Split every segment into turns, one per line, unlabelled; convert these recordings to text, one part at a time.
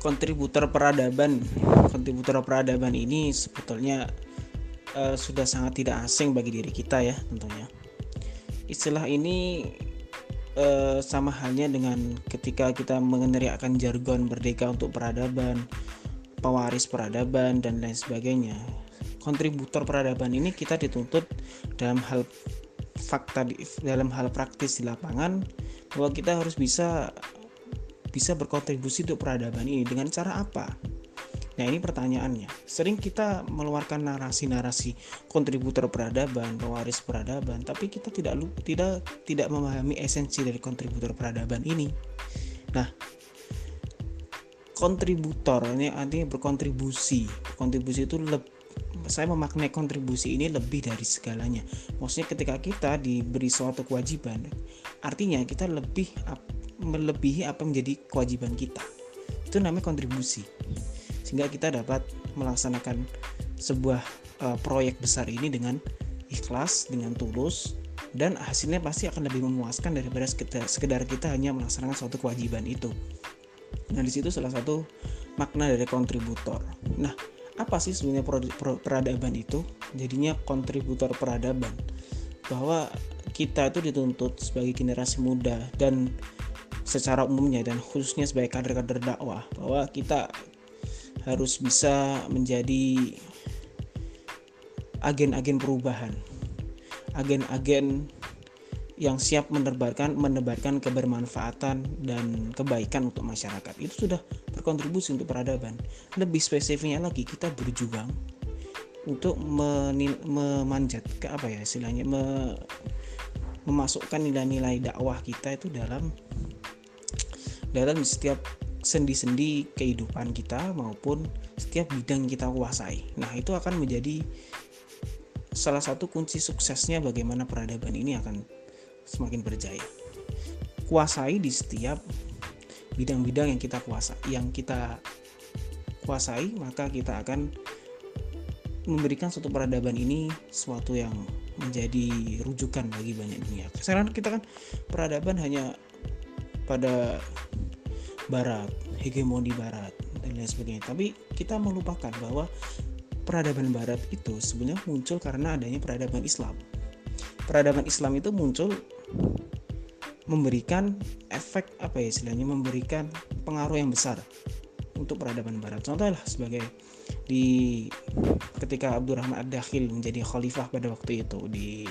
kontributor peradaban. Kontributor peradaban ini sebetulnya uh, sudah sangat tidak asing bagi diri kita ya tentunya. Istilah ini uh, sama halnya dengan ketika kita meneriakkan jargon merdeka untuk peradaban pewaris peradaban dan lain sebagainya. Kontributor peradaban ini kita dituntut dalam hal fakta dalam hal praktis di lapangan bahwa kita harus bisa bisa berkontribusi untuk peradaban ini dengan cara apa? Nah ini pertanyaannya. Sering kita mengeluarkan narasi-narasi kontributor peradaban, pewaris peradaban, tapi kita tidak tidak tidak memahami esensi dari kontributor peradaban ini. Nah, kontributor ini artinya berkontribusi. Kontribusi itu lebih saya memaknai kontribusi ini lebih dari segalanya. Maksudnya ketika kita diberi suatu kewajiban, artinya kita lebih melebihi apa menjadi kewajiban kita. Itu namanya kontribusi. Sehingga kita dapat melaksanakan sebuah uh, proyek besar ini dengan ikhlas, dengan tulus, dan hasilnya pasti akan lebih memuaskan daripada sekedar, sekedar kita hanya melaksanakan suatu kewajiban itu. Nah, di situ salah satu makna dari kontributor. Nah, apa sih sebenarnya peradaban itu? Jadinya kontributor peradaban. Bahwa kita itu dituntut sebagai generasi muda dan secara umumnya dan khususnya sebagai kader-kader dakwah bahwa kita harus bisa menjadi agen-agen perubahan, agen-agen yang siap menebarkan menebarkan kebermanfaatan dan kebaikan untuk masyarakat. Itu sudah berkontribusi untuk peradaban. Lebih spesifiknya lagi kita berjuang untuk menil, memanjat ke apa ya istilahnya me, memasukkan nilai-nilai dakwah kita itu dalam dalam setiap sendi-sendi kehidupan kita maupun setiap bidang kita kuasai. Nah, itu akan menjadi salah satu kunci suksesnya bagaimana peradaban ini akan semakin berjaya. Kuasai di setiap bidang-bidang yang kita kuasa, yang kita kuasai, maka kita akan memberikan suatu peradaban ini suatu yang menjadi rujukan bagi banyak dunia. Sekarang kita kan peradaban hanya pada barat, hegemoni barat dan lain sebagainya. Tapi kita melupakan bahwa peradaban barat itu sebenarnya muncul karena adanya peradaban Islam. Peradaban Islam itu muncul memberikan efek apa ya istilahnya memberikan pengaruh yang besar untuk peradaban barat. Contohnya sebagai di ketika Abdurrahman Ad-Dakhil menjadi khalifah pada waktu itu di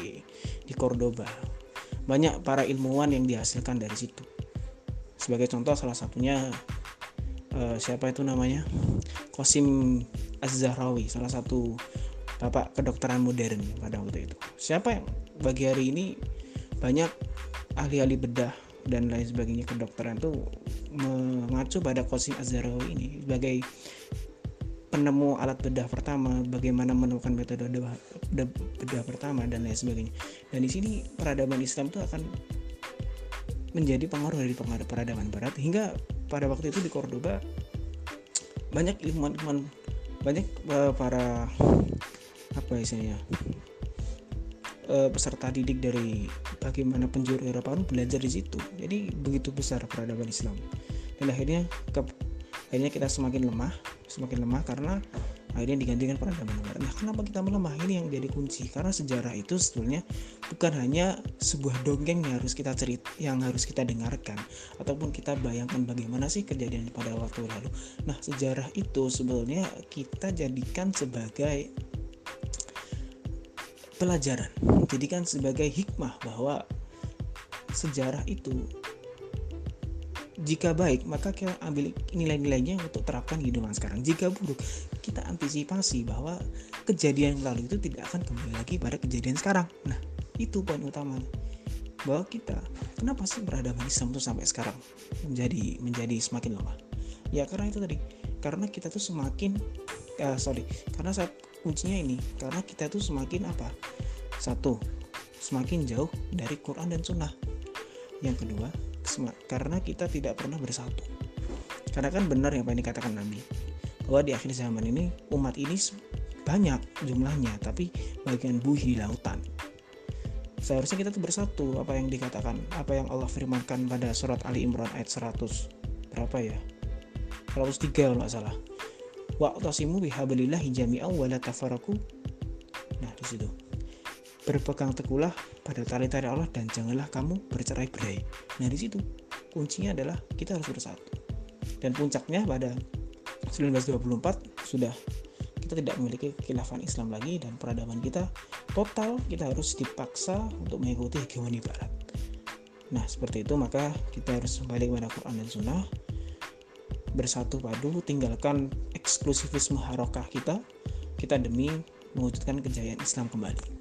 di Cordoba. Banyak para ilmuwan yang dihasilkan dari situ sebagai contoh salah satunya uh, siapa itu namanya Qasim Az-Zahrawi salah satu bapak kedokteran modern pada waktu itu siapa yang bagi hari ini banyak ahli-ahli bedah dan lain sebagainya kedokteran itu mengacu pada Qasim Az-Zahrawi ini sebagai penemu alat bedah pertama, bagaimana menemukan metode bedah pertama dan lain sebagainya. Dan di sini peradaban Islam itu akan menjadi pengaruh dari peradaban barat. Hingga pada waktu itu di Cordoba banyak ilmuwan-ilmuwan banyak uh, para apa istilahnya uh, peserta didik dari bagaimana penjuru Eropa belajar di situ. Jadi begitu besar peradaban Islam. Dan akhirnya ke, akhirnya kita semakin lemah semakin lemah karena akhirnya digantikan peradaban barat. Nah, kenapa kita melemah? Ini yang jadi kunci. Karena sejarah itu sebetulnya bukan hanya sebuah dongeng yang harus kita cerit, yang harus kita dengarkan, ataupun kita bayangkan bagaimana sih kejadian pada waktu lalu. Nah, sejarah itu sebetulnya kita jadikan sebagai pelajaran, jadikan sebagai hikmah bahwa sejarah itu jika baik, maka kita ambil nilai-nilainya untuk terapkan kehidupan sekarang. Jika buruk, kita antisipasi bahwa kejadian yang lalu itu tidak akan kembali lagi pada kejadian sekarang. Nah, itu poin utama bahwa kita kenapa sih peradaban Islam itu sampai sekarang menjadi menjadi semakin lemah? Ya karena itu tadi, karena kita tuh semakin uh, sorry, karena saat kuncinya ini, karena kita tuh semakin apa? Satu, semakin jauh dari Quran dan Sunnah. Yang kedua, karena kita tidak pernah bersatu. Karena kan benar yang apa yang dikatakan Nabi bahwa di akhir zaman ini umat ini banyak jumlahnya tapi bagian buih di lautan. Seharusnya kita tuh bersatu apa yang dikatakan apa yang Allah firmankan pada surat Ali Imran ayat 100 berapa ya? 103 kalau nggak salah. Wa'tasimu bihablillahi jami'an wa la tafaraku. Nah di situ berpegang teguhlah pada tali-tali Allah dan janganlah kamu bercerai-berai nah di situ kuncinya adalah kita harus bersatu. Dan puncaknya pada 1924 sudah kita tidak memiliki khilafah Islam lagi dan peradaban kita total kita harus dipaksa untuk mengikuti hegemoni barat. Nah seperti itu maka kita harus kembali kepada Quran dan Sunnah. Bersatu padu tinggalkan eksklusivisme harokah kita. Kita demi mewujudkan kejayaan Islam kembali